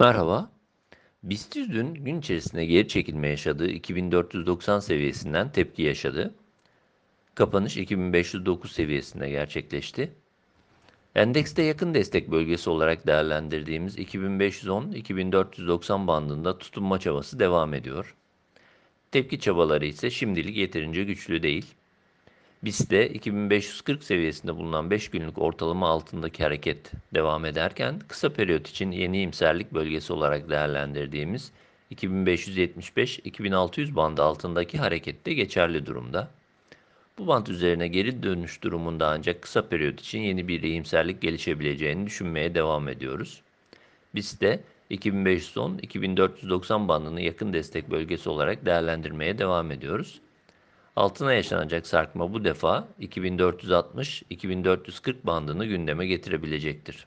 Merhaba. BIST 100 dün gün içerisinde geri çekilme yaşadığı 2490 seviyesinden tepki yaşadı. Kapanış 2509 seviyesinde gerçekleşti. Endekste yakın destek bölgesi olarak değerlendirdiğimiz 2510-2490 bandında tutunma çabası devam ediyor. Tepki çabaları ise şimdilik yeterince güçlü değil. BIST'te 2540 seviyesinde bulunan 5 günlük ortalama altındaki hareket devam ederken kısa periyot için yeni imserlik bölgesi olarak değerlendirdiğimiz 2575-2600 bandı altındaki hareket de geçerli durumda. Bu band üzerine geri dönüş durumunda ancak kısa periyot için yeni bir iyimserlik gelişebileceğini düşünmeye devam ediyoruz. Biz de 2510-2490 bandını yakın destek bölgesi olarak değerlendirmeye devam ediyoruz. Altına yaşanacak sarkma bu defa 2460-2440 bandını gündeme getirebilecektir.